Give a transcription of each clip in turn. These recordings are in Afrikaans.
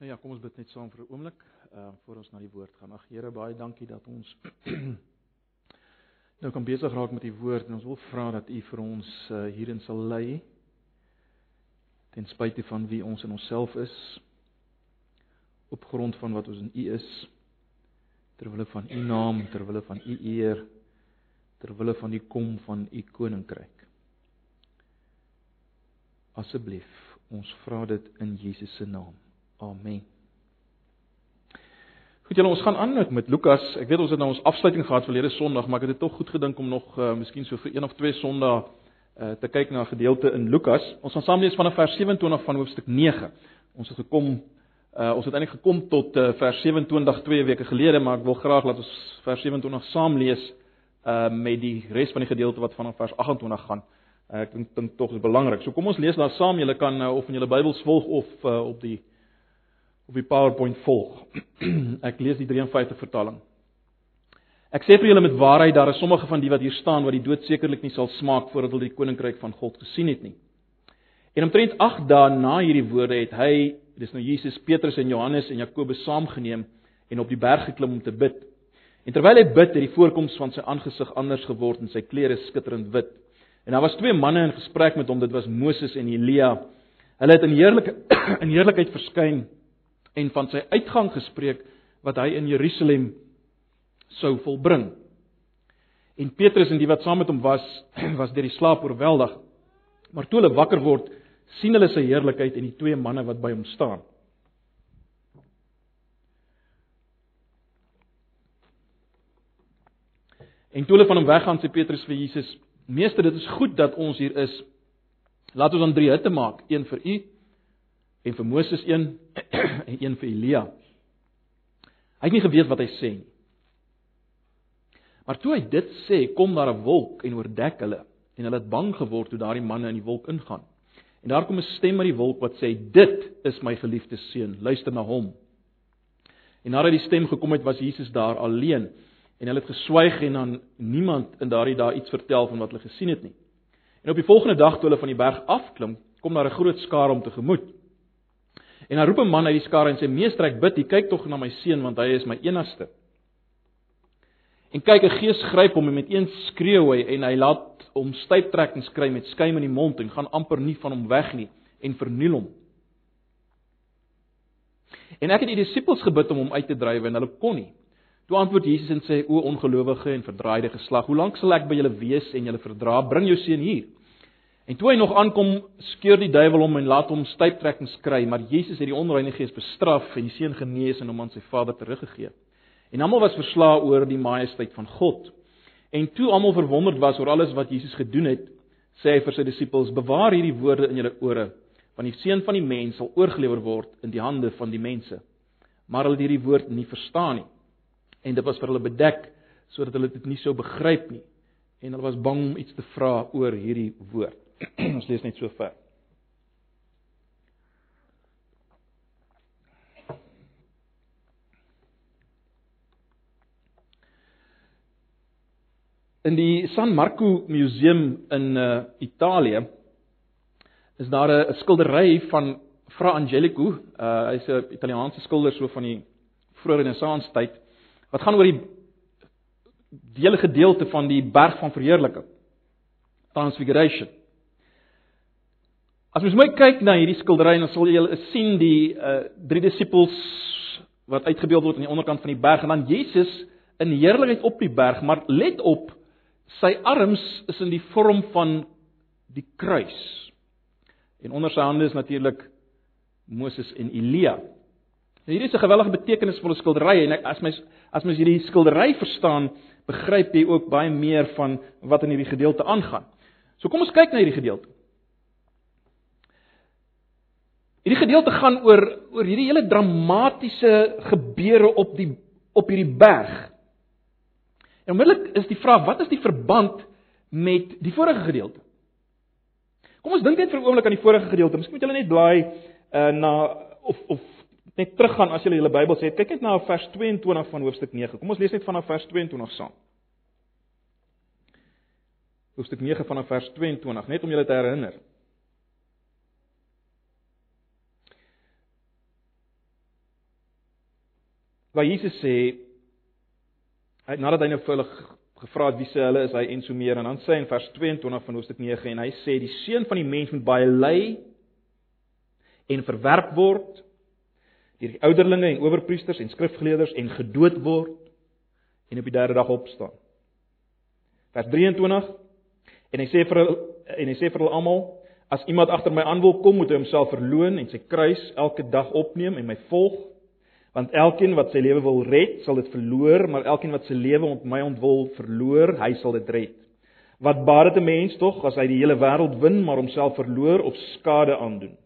Nou ja, kom ons bid net saam vir 'n oomblik, uh voor ons na die woord gaan. Ag Here, baie dankie dat ons nou kan besig raak met die woord en ons wil vra dat U vir ons uh hierin sal lei ten spyte van wie ons in onsself is op grond van wat ons in U is ter wille van U naam, ter wille van U eer, ter wille van die kom van U koninkryk. Asseblief, ons vra dit in Jesus se naam. Amen. Goed julle, ons gaan aan met Lukas. Ek weet ons het nou ons afsluiting gehad verlede Sondag, maar ek het dit tog goed gedink om nog uh, miskien so vir een of twee Sondae uh, te kyk na 'n gedeelte in Lukas. Ons gaan saam lees vanaf vers 27 van hoofstuk 9. Ons het gekom uh, ons het eintlik gekom tot uh, vers 27 2 weke gelede, maar ek wil graag laat ons vers 27 saam lees uh, met die res van die gedeelte wat vanaf vers 28 gaan. Ek dink dit tog is belangrik. So kom ons lees daar saam. Julle kan uh, of in julle Bybels volg of uh, op die op die PowerPoint volg. ek lees die 53 vertaling. Ek sê vir julle met waarheid daar is sommige van die wat hier staan wat die dood sekerlik nie sal smaak voordat hulle die koninkryk van God gesien het nie. En omtrent 8 dae na hierdie woorde het hy, dis nou Jesus, Petrus en Johannes en Jakobus saamgeneem en op die berg geklim om te bid. En terwyl hy bid, het die voorkoms van sy aangesig anders geword en sy klere skitterend wit. En daar was twee manne in gesprek met hom, dit was Moses en Elia. Hulle het in heerlike in heerlikheid verskyn en van sy uitgang gespreek wat hy in Jerusalem sou volbring. En Petrus en die wat saam met hom was, was deur die slaap oorweldig. Maar toe hulle wakker word, sien hulle sy heerlikheid en die twee manne wat by hom staan. En toe hulle van hom weggaan, sê Petrus vir Jesus: "Meester, dit is goed dat ons hier is. Laat ons dan drie hutte maak, een vir u, en vir Moses een en een vir Elia. Hy het nie geweet wat hy sê nie. Maar toe hy dit sê, kom daar 'n wolk en oordek hulle en hulle het bang geword toe daardie manne in die wolk ingaan. En daar kom 'n stem uit die wolk wat sê: "Dit is my geliefde seun, luister na hom." En nadat die stem gekom het, was Jesus daar alleen en hulle het geswyg en aan niemand in daardie dae iets vertel van wat hulle gesien het nie. En op die volgende dag toe hulle van die berg afklim, kom daar 'n groot skare om tegemoet. En dan roep 'n man uit die skare en sê: "Meester, ek bid, jy kyk tog na my seun want hy is my enigste." En kyk, 'n gees gryp hom en met een skreeu hy en hy laat hom styptrekkings kry met skuim in die mond en gaan amper nie van hom weg nie en verniel hom. En ek het die disippels gebid om hom uit te dryf en hulle kon nie. Toe antwoord Jesus en sê: "O ongelowige en verdraaide geslag, hoe lank sal ek by julle wees en julle verdra? Bring jou seun hier." En toe hy nog aankom, skeur die duiwel hom en laat hom styptrekkings kry, maar Jesus het die onreine gees bestraf en die seun genees en hom aan sy Vader teruggegee. En almal was verslae oor die majesteit van God. En toe almal verwonderd was oor alles wat Jesus gedoen het, sê hy vir sy disippels: "Bewaar hierdie woorde in julle ore, want die seun van die mens sal oorgelewer word in die hande van die mense." Maar hulle het hierdie woord nie verstaan nie. En dit was vir hulle bedek sodat hulle dit nie sou begryp nie. En hulle was bang om iets te vra oor hierdie woord. Ons lees net so ver. In die San Marco Museum in uh, Italië is daar 'n skildery van Fra Angelico, uh, hy's 'n Italiaanse skilder so van die vroeë Renaissance tyd wat gaan oor die dele gedeelte van die berg van verheerliking. Transfiguration. As mens mooi kyk na hierdie skildery, dan sal jy sien die uh drie disippels wat uitgebeeld word aan die onderkant van die berg en dan Jesus in heerlikheid op die berg, maar let op, sy arms is in die vorm van die kruis. En onder sy hande is natuurlik Moses en Elia. En hierdie is 'n gewellige betekenisvolle skildery en as mens as mens hierdie skildery verstaan, begryp jy ook baie meer van wat in hierdie gedeelte aangaan. So kom ons kyk na hierdie gedeelte. Hierdie gedeelte gaan oor oor hierdie hele dramatiese gebeure op die op hierdie berg. En onmiddellik is die vraag, wat is die verband met die vorige gedeelte? Kom ons dink net vir 'n oomblik aan die vorige gedeelte. Miskien moet julle net blaai uh, na of of net teruggaan as julle julle Bybels het. Kyk net na vers 22 van hoofstuk 9. Kom ons lees net vanaf vers 22 saam. Hoofstuk 9 vanaf vers 22, net om julle te herinner. Waar Jesus sê hy nadat hy nou vir hulle gevra het wie se hulle is hy en so meer en dan sê hy in vers 22 van hoofstuk 9 en hy sê die seun van die mens moet baie ly en verwerp word deur die ouderlinge en owerpriesters en skrifgeleerders en gedood word en op die derde dag opstaan. Vers 23 en hy sê vir hulle en hy sê vir hulle almal as iemand agter my aan wil kom moet hy homself verloën en sy kruis elke dag opneem en my volg want elkeen wat sy lewe wil red sal dit verloor maar elkeen wat sy lewe ont my ontwil verloor hy sal dit red. Wat baat dit 'n mens tog as hy die hele wêreld win maar homself verloor of skade aandoen?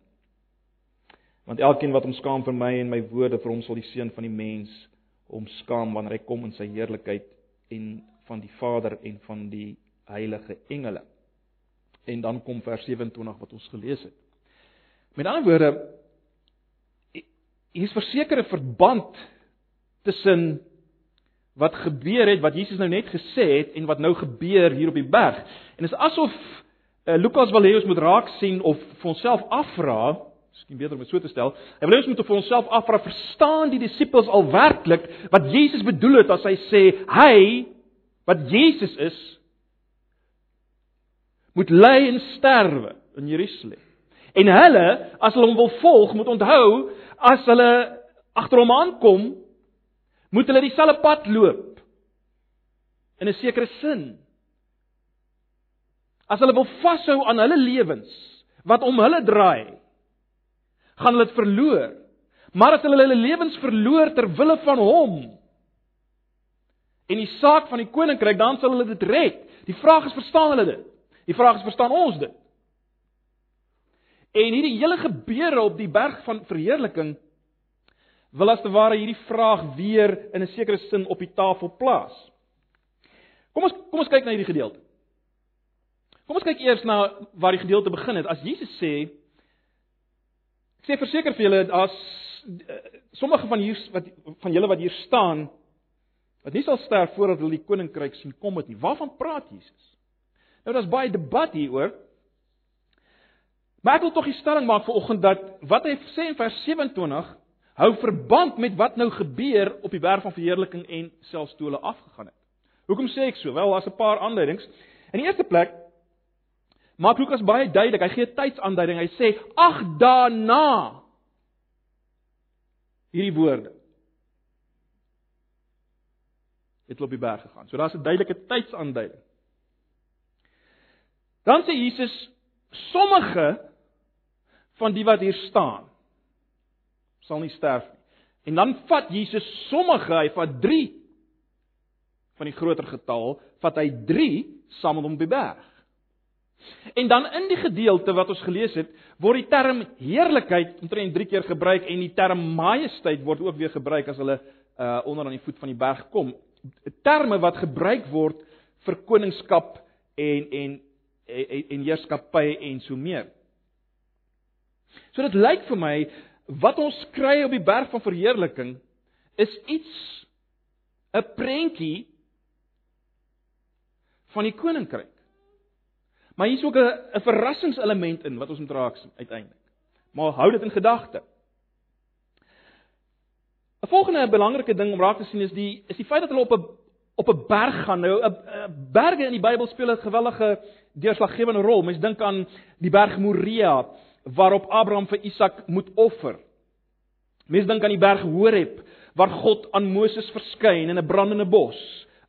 Want elkeen wat hom skaam vir my en my woorde vir hom sal die seun van die mens hom skaam wanneer hy kom in sy heerlikheid en van die Vader en van die heilige engele. En dan kom vers 27 wat ons gelees het. Met ander woorde hier is versekerde verband tussen wat gebeur het wat Jesus nou net gesê het en wat nou gebeur hier op die berg. En dit is asof uh, Lukas wil hê ons moet raak sien of vir onsself afvra Miskien beter om dit so te stel. Hy wil ons moet vir onsself afvra, verstaan die disippels al werklik wat Jesus bedoel het as hy sê hy wat Jesus is moet ly en sterwe in Jerusalem. En hulle, as hulle hom wil volg, moet onthou as hulle agter hom aankom, moet hulle dieselfde pad loop in 'n sekere sin. As hulle wil vashou aan hulle lewens wat om hulle draai, gaan hulle dit verloor. Maar as hulle hulle lewens verloor ter wille van hom en die saak van die koninkryk, dan sal hulle dit red. Die vraag is, verstaan hulle dit? Die vraag is, verstaan ons dit? En hierdie hele gebeure op die berg van verheerliking wil as te ware hierdie vraag weer in 'n sekere sin op die tafel plaas. Kom ons kom ons kyk na hierdie gedeelte. Kom ons kyk eers na waar die gedeelte begin het. As Jesus sê Ek sê verseker vir julle as eh, sommige van hier wat van julle wat hier staan wat nie sal sterf voordat hulle die koninkryk sien kom het nie. Waarvan praat Jesus? Nou daar's baie debat hieroor. Maar ek wil tog die stelling maak vir oggend dat wat hy sê in vers 27 hou verband met wat nou gebeur op die berg van verheerliking en selfs toe hulle afgegaan het. Hoekom sê ek so? Wel, daar's 'n paar aanduidings. In die eerste plek Maak Lukas baie duidelik. Hy gee tydsaanduiding. Hy sê: "Ag daarna." Hierdie woorde. Het op die berg gegaan. So daar's 'n duidelike tydsaanduiding. Dan sê Jesus: "Sommige van die wat hier staan sal nie sterf nie." En dan vat Jesus sommige, hy vat 3 van die groter getal, vat hy 3 saam met hom op die berg. En dan in die gedeelte wat ons gelees het, word die term heerlikheid omtrent 3 keer gebruik en die term majesteit word ook weer gebruik as hulle uh onder aan die voet van die berg kom. Terme wat gebruik word vir koningskap en en en, en heerskappy en so meer. So dit lyk vir my wat ons kry op die berg van verheerliking is iets 'n prentjie van die koninkryk. Maar hier's ook 'n verrassingselement in wat ons moet raak uiteindelik. Maar hou dit in gedagte. 'n Volgende belangrike ding om raak te sien is die is die feit dat hulle op 'n op 'n berg gaan. Nou 'n berge in die Bybel speel 'n gewellige deurslaggewende rol. Mens dink aan die berg Moria waarop Abraham vir Isak moet offer. Mens dink aan die berg Horeb waar God aan Moses verskyn in 'n brandende bos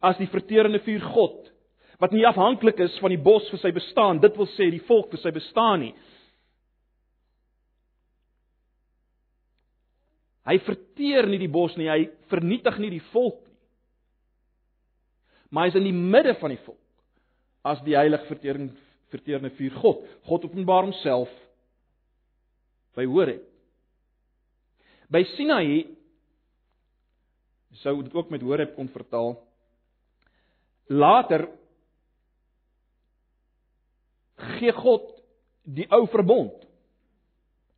as die verterende vuur God wat nie afhanklik is van die bos vir sy bestaan, dit wil sê die volk vir sy bestaan nie. Hy verteer nie die bos nie, hy vernietig nie die volk nie. Maar hy is in die midde van die volk as die heilig vertering verteerende vuur God. God openbaar homself by Horeb. By Sinaï sou dit ook met Horeb kon vertaal. Later gee God die ou verbond.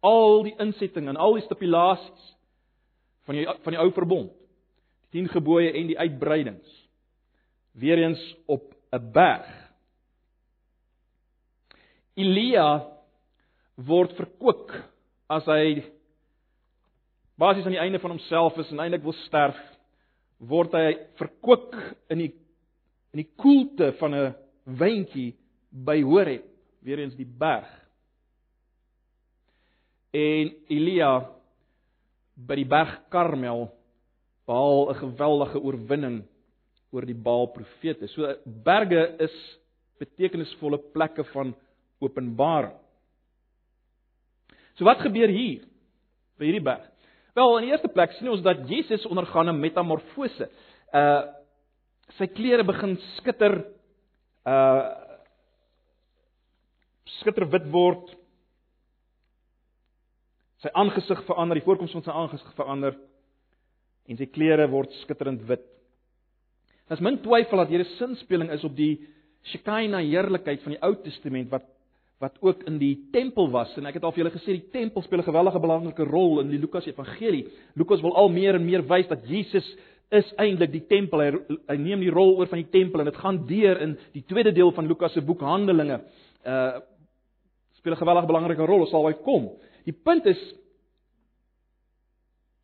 Al die insetting en al die stipulasies van die van die ou verbond. Die 10 gebooie en die uitbreidings. Weereens op 'n berg. Elia word verkoop as hy basies aan die einde van homself is en eintlik wil sterf word hy verkoop in die in die koelte van 'n wyntjie by Horeb, weer eens die berg. En Elia by die berg Karmel behaal 'n geweldige oorwinning oor die Baal profete. So berge is betekenisvolle plekke van openbaring. So wat gebeur hier by hierdie berg? Wel, in die eerste plek sien ons dat Jesus ondergaan 'n metamorfose. Uh sy klere begin skitter uh skitterwit word. Sy aangesig verander, die voorkoms van sy aangesig verander en sy klere word skitterend wit. Daar's min twyfel dat hier 'n sinspeling is op die Shekinah heerlikheid van die Ou Testament wat wat ook in die tempel was en ek het al vir julle gesê die tempel speel 'n gewellige belangrike rol in die Lukas Evangelie. Lukas wil al meer en meer wys dat Jesus is eintlik die tempel. Hy, hy neem die rol oor van die tempel en dit gaan deur in die tweede deel van Lukas se boek Handelinge. Uh speel 'n gewellige belangrike rol, sal hy kom. Die punt is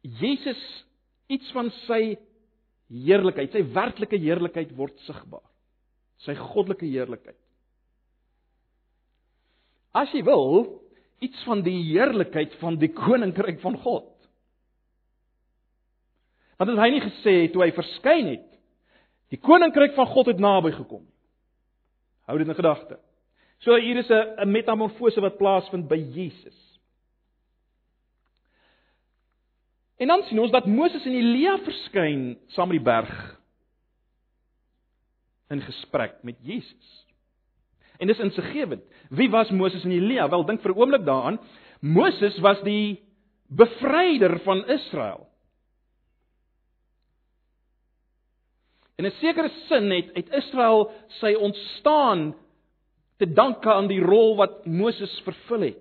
Jesus iets van sy heerlikheid, sy werklike heerlikheid word sigbaar. Sy goddelike heerlikheid. As jy wil, iets van die heerlikheid van die koninkryk van God. Want het hy nie gesê toe hy verskyn het, die koninkryk van God het naby gekom. Hou dit in gedagte. So hier is 'n metamorfose wat plaasvind by Jesus. En dan sien ons dat Moses en Elia verskyn saam met die berg in gesprek met Jesus. En dis insiggewend. Wie was Moses en Elia? Wel, dink vir 'n oomblik daaraan. Moses was die bevryder van Israel. In 'n sekere sin het uit Israel sy ontstaan te danke aan die rol wat Moses vervul het.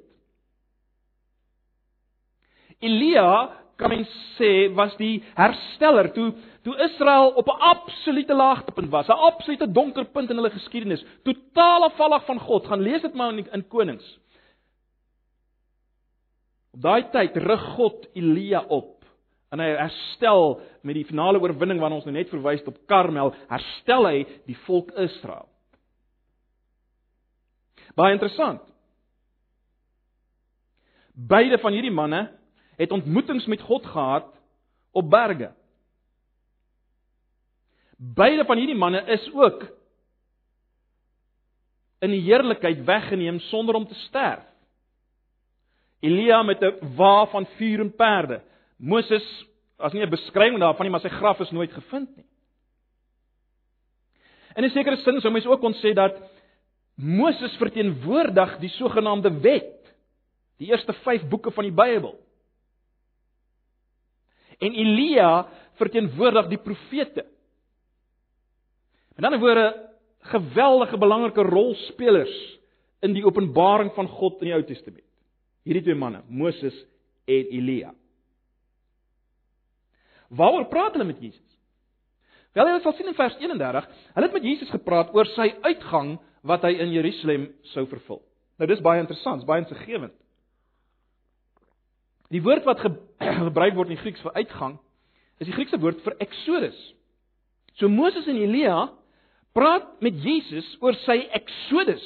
Elia kan mens sê was die hersteller toe toe Israel op 'n absolute laagtepunt was, 'n absolute donker punt in hulle geskiedenis, totaal afvallig van God. Gaan lees dit maar in, in Konings. Op daai tyd rig God Elia op en hy herstel met die finale oorwinning waarna ons nou net verwys op Karmel, herstel hy die volk Israel. Baie interessant. Beide van hierdie manne het ontmoetings met God gehad op berge. Beide van hierdie manne is ook in die heerlikheid weggeneem sonder om te sterf. Elia met 'n wa van vuur en perde. Moses as nie 'n beskrywing daarvan nie, maar sy graf is nooit gevind nie. In 'n sekere sin sou mens ook kon sê dat Moses verteenwoordig die sogenaamde wet, die eerste 5 boeke van die Bybel. En Elia verteenwoordig die profete. Met ander woorde, geweldige belangrike rolspelers in die openbaring van God in die Ou Testament. Hierdie twee manne, Moses en Elia. Waaroor praat hulle met Jesus? Wel, jy sal sien in vers 31, hulle het met Jesus gepraat oor sy uitgang wat hy in Jerusalem sou vervul. Nou dis baie interessant, baie insiggewend. Die woord wat ge gebruik word in die Grieks vir uitgang is die Griekse woord vir exodus. So Moses en Elia praat met Jesus oor sy exodus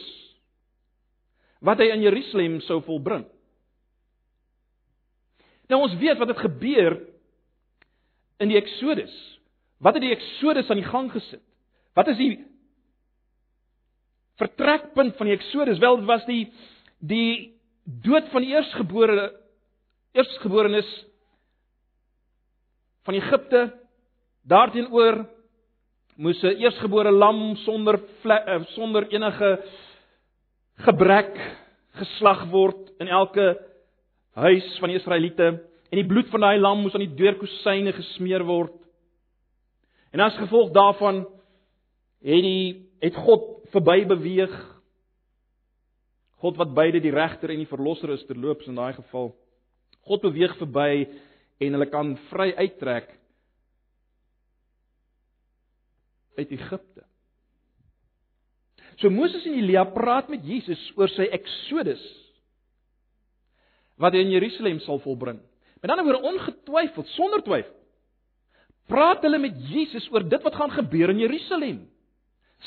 wat hy in Jerusalem sou volbring. Nou ons weet wat het gebeur in die exodus. Wat het die exodus aan die gang gesit? Wat is die vertrekpunt van die exodus? Wel, dit was die die dood van die eerstgebore eerstgeborenes van Egipte daarteenoor moes 'n eerstgebore lam sonder eh, sonder enige gebrek geslag word in elke huis van die Israeliete en die bloed van daai lam moes aan die deurkosyne gesmeer word. En as gevolg daarvan het die het God verby beweeg. God wat beide die regter en die verlosser is terloops in daai geval. God beweeg verby en hulle kan vry uittrek uit Egipte. So Moses en Elia praat met Jesus oor sy eksodus wat hy in Jerusalem sal volbring. Met ander woorde ongetwyfeld, sonder twyfel, praat hulle met Jesus oor dit wat gaan gebeur in Jerusalem.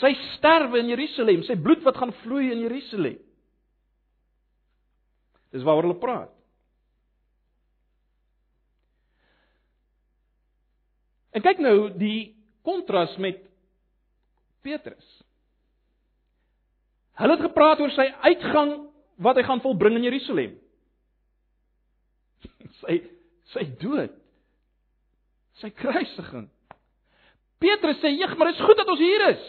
Sy sterwe in Jerusalem, sy bloed wat gaan vloei in Jerusalem. Dis waaroor hulle praat. En kyk nou die kontras met Petrus. Hulle het gepraat oor sy uitgang wat hy gaan volbring in Jerusalem. Sy sy dood. Sy kruisiging. Petrus sê: "Jeg, maar dit is goed dat ons hier is.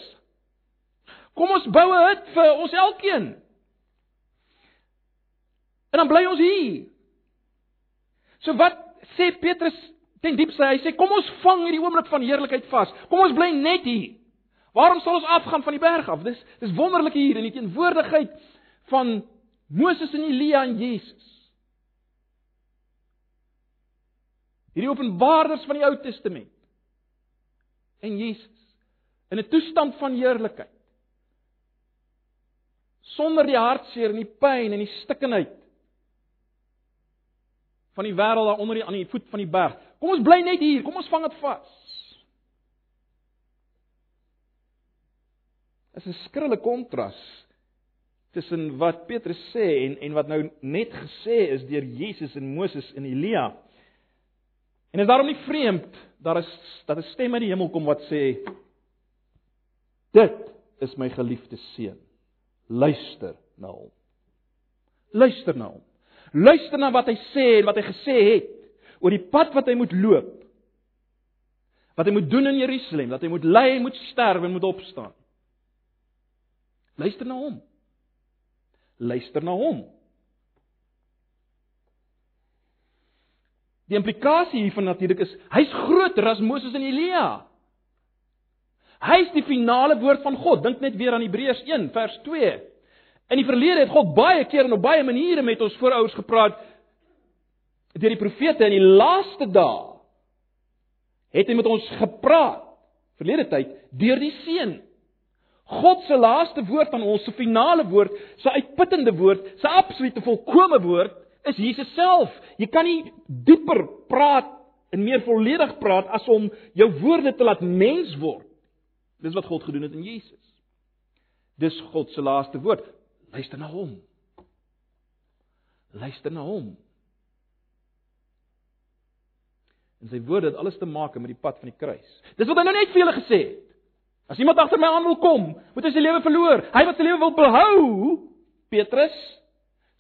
Kom ons bou 'n hut vir ons elkeen. En dan bly ons hier." So wat sê Petrus ten diepste? Hy sê: "Kom ons vang hierdie oomblik van heerlikheid vas. Kom ons bly net hier." Waarom sal ons afgaan van die berg af? Dis dis wonderlik hier in die teenwoordigheid van Moses en Elia en Jesus. Hierdie openbaarders van die Ou Testament. En Jesus in 'n toestand van heerlikheid. Sonder die hartseer en die pyn en die stikkenheid van die wêreld daar onder die aan die voet van die berg. Kom ons bly net hier, kom ons vang dit vas. is 'n skrille kontras tussen wat Petrus sê en en wat nou net gesê is deur Jesus en Moses en Elia. En is daarom nie vreemd daar is dat 'n stem uit die hemel kom wat sê dit is my geliefde seun. Luister na hom. Luister na hom. Luister na wat hy sê en wat hy gesê het oor die pad wat hy moet loop. Wat hy moet doen in Jerusalem, dat hy moet ly moet sterf en moet opstaan. Luister na hom. Luister na hom. Die implikasie hiervan natuurlik is hy's groter as Moses en Elia. Hy's die finale woord van God. Dink net weer aan Hebreërs 1 vers 2. In die verlede het God baie keer en op baie maniere met ons voorouers gepraat deur die profete in die laaste dae het hy met ons gepraat verlede tyd deur die seun God se laaste woord aan ons, se finale woord, sy uitputtende woord, sy absolute volkomme woord is Jesus self. Jy kan nie dieper praat en meer volledig praat as om jou woorde te laat mens word. Dis wat God gedoen het in Jesus. Dis God se laaste woord. Luister na hom. Luister na hom. En sy woorde het alles te maak met die pad van die kruis. Dis wat hy nou net vir julle gesê het. As iemand agter my aan wil kom, moet hy sy lewe verloor. Hy wat sy lewe wil behou, Petrus,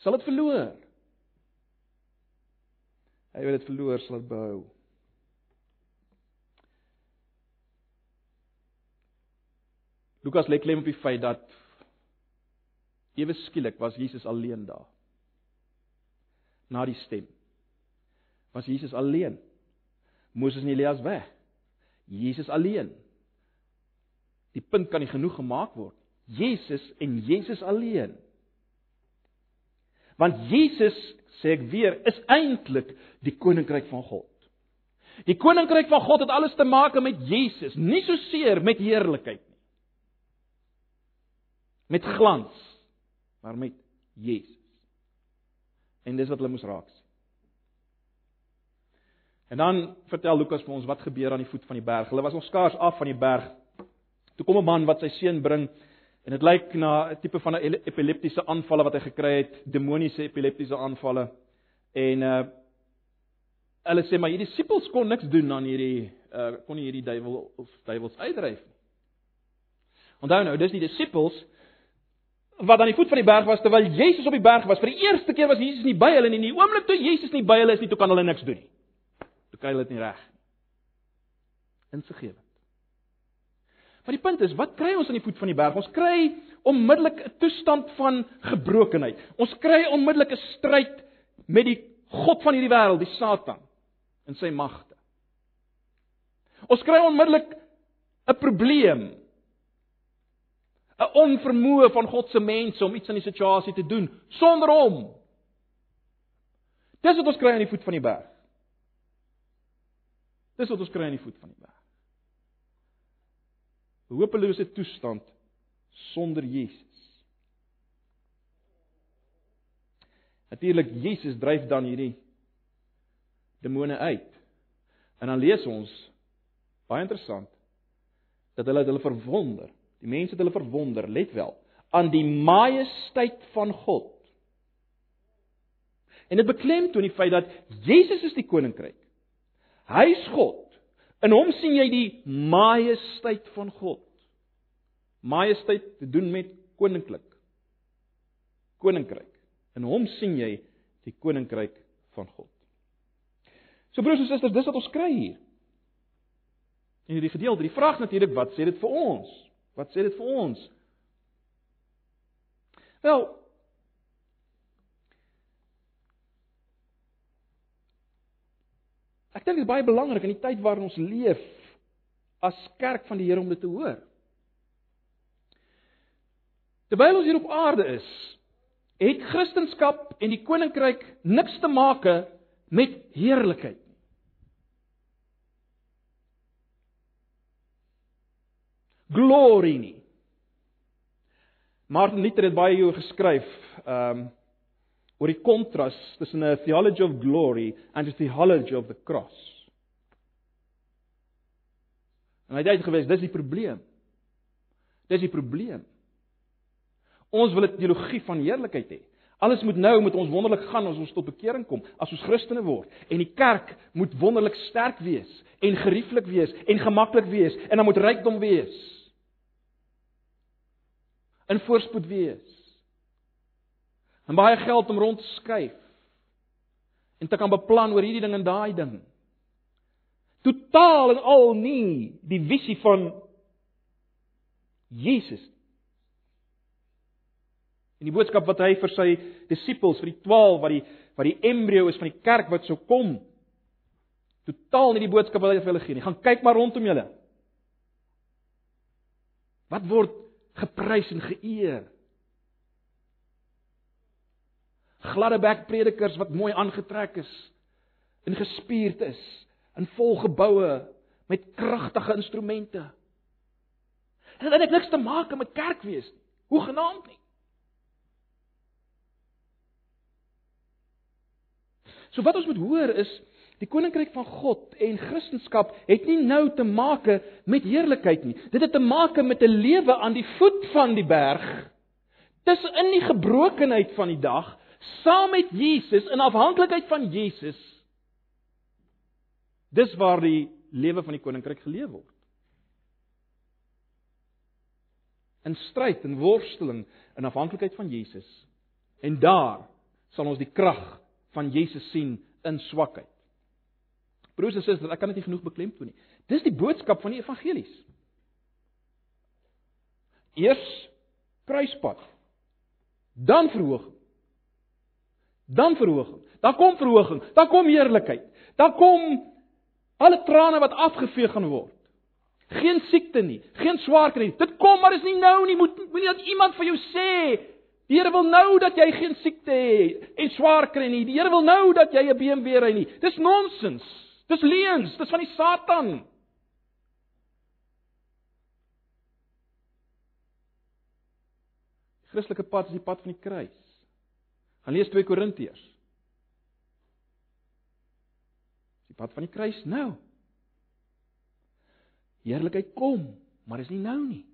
sal dit verloor. Hy wat dit verloor, sal dit behou. Lukas lê klem op die feit dat ewe skielik was Jesus alleen daar. Na die stem. Was Jesus alleen? Moses en Elias weg. Jesus alleen. Die punt kan nie genoeg gemaak word. Jesus en Jesus alleen. Want Jesus, sê ek weer, is eintlik die koninkryk van God. Die koninkryk van God het alles te maak met Jesus, nie so seer met heerlikheid nie. Met glans, maar met Jesus. En dis wat hulle moes raak sien. En dan vertel Lukas vir ons wat gebeur aan die voet van die berg. Hulle was nog skaars af van die berg Toe kom 'n man wat sy seun bring en dit lyk na 'n tipe van 'n epileptiese aanvalle wat hy gekry het, demoniese epileptiese aanvalle. En uh hulle sê maar hierdie disippels kon niks doen aan hierdie uh kon nie hierdie duiwel of duiwels uitdryf nie. Onthou nou, dis die disippels wat aan die voet van die berg was terwyl Jesus op die berg was. Vir die eerste keer was Jesus nie by hulle nie. In die oomblik toe Jesus nie by hulle is nie, toe kan hulle niks doen nie. Kry hulle dit nie reg nie. Insiggewend. Maar die punt is, wat kry ons aan die voet van die berg? Ons kry onmiddellik 'n toestand van gebrokenheid. Ons kry onmiddellik 'n stryd met die god van hierdie wêreld, die Satan en sy magte. Ons kry onmiddellik 'n probleem. 'n onvermoë van God se mense om iets aan die situasie te doen sonder hom. Dis wat ons kry aan die voet van die berg. Dis wat ons kry aan die voet van die berg. 'n hopelose toestand sonder Jesus. Natuurlik Jesus dryf dan hierdie demone uit. En dan lees ons Baie interessant. Dat hulle hulle verwonder. Die mense het hulle verwonder, let wel, aan die majesteit van God. En dit beklemtoon die feit dat Jesus is die koninkryk. Hy is God. In hom sien jy die majesteit van God. Majesteit te doen met koninklik. Koninkryk. In hom sien jy die koninkryk van God. So broers en susters, dis wat ons kry hier. In hierdie gedeelte, die vraag natuurlik, wat sê dit vir ons? Wat sê dit vir ons? Wel, Ek dink dit is baie belangrik in die tyd waarin ons leef as kerk van die Here om dit te hoor. Terwyl ons hier op aarde is, het Christendom en die koninkryk niks te maak met heerlikheid nie. Glory nie. Martin Luther het baie hieroor geskryf. Ehm um, oor die kontras tussen 'n theology of glory and a theology of the cross. En hy het uitgewys, dis die probleem. Dis die probleem. Ons wil 'n teologie van heerlikheid hê. Alles moet nou met ons wonderlik gaan as ons tot bekering kom, as ons Christene word. En die kerk moet wonderlik sterk wees en gerieflik wees en gemaklik wees en dan moet rykdom wees. In voorspoed wees en baie geld om rond te skuif en te kan beplan oor hierdie ding en daai ding. Totaal en al nie die visie van Jesus. En die boodskap wat hy vir sy disippels, vir die 12 wat die wat die embrio is van die kerk wat sou kom. Totaal nie die boodskap wat hy vir hulle gee nie. Gaan kyk maar rondom julle. Wat word geprys en geëer? Gladde bek predikers wat mooi aangetrek is en gespierd is in vol geboue met kragtige instrumente. En dit het niks te maak met kerk wees nie. Hoe genaamd nie. So wat ons moet hoor is die koninkryk van God en Christendom het nie nou te maak met heerlikheid nie. Dit het te maak met 'n lewe aan die voet van die berg. Dis in die gebrokenheid van die dag saam met Jesus in afhanklikheid van Jesus. Dis waar die lewe van die koninkryk geleef word. In stryd en worsteling in afhanklikheid van Jesus. En daar sal ons die krag van Jesus sien in swakheid. Broers en susters, ek kan dit nie genoeg beklemtoon nie. Dis die boodskap van die evangelies. Eers kruispad. Dan verhoging dan verhoging. Dan kom verhoging, dan kom heerlikheid. Dan kom alle trane wat afgevee gaan word. Geen siekte nie, geen swaar kry nie. Dit kom maar is nie nou nie. Moet moenie dat iemand vir jou sê Die Here wil nou dat jy geen siekte het en swaar kry nie. Die Here wil nou dat jy 'n BMW ry nie. Dis nonsens. Dis leuns, dis van die Satan. Die Christelike pad is die pad van die kruis. Gaan lees 2 Korintiërs. Die pad van die kruis nou. Heerlikheid kom, maar is nie nou nie.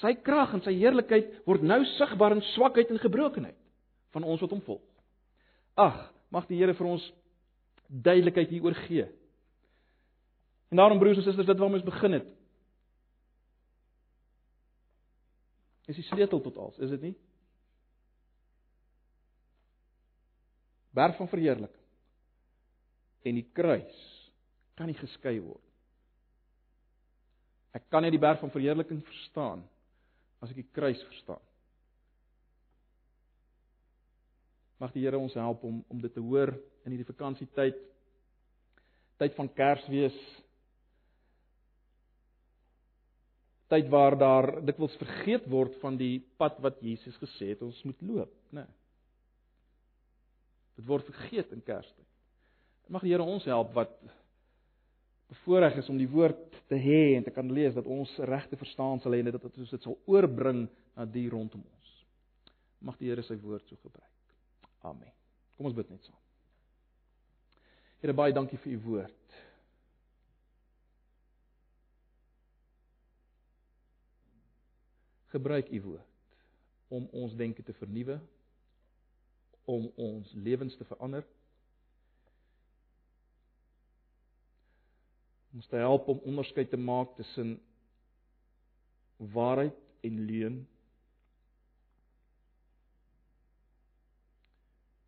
Sy krag en sy heerlikheid word nou sigbaar in swakheid en gebrokenheid van ons wat hom volg. Ag, mag die Here vir ons duidelikheid hieroor gee. En daarom broers en susters, dit waarmee ons begin het. Is die sleutel tot alles, is dit nie? Berg van verheerliking en die kruis kan nie geskei word. Ek kan net die berg van verheerliking verstaan as ek die kruis verstaan. Mag die Here ons help om om dit te hoor in hierdie vakansietyd. Tyd van Kersfees. Tyd waar daar dikwels vergeet word van die pad wat Jesus gesê het ons moet loop, né? Nee. Dit word vergeet in Kerstyd. Mag die Here ons help wat bevoorreg is om die woord te hê en te kan lees dat ons regte verstaan sal hê en dat ons dit sal oorbring na die rondom ons. Mag die Here sy woord so gebruik. Amen. Kom ons bid net saam. Here baie dankie vir u woord. Gebruik u woord om ons denke te vernuwe om ons lewens te verander. Om ons te help om onderskeid te maak tussen waarheid en leuen.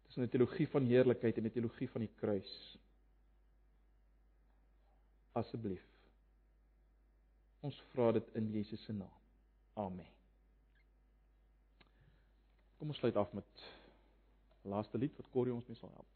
Tussen 'n teologie van heerlikheid en 'n teologie van die kruis. Asseblief. Ons vra dit in Jesus se naam. Amen. Kom ons sluit af met laaste lied wat Corrie ons mee sal help.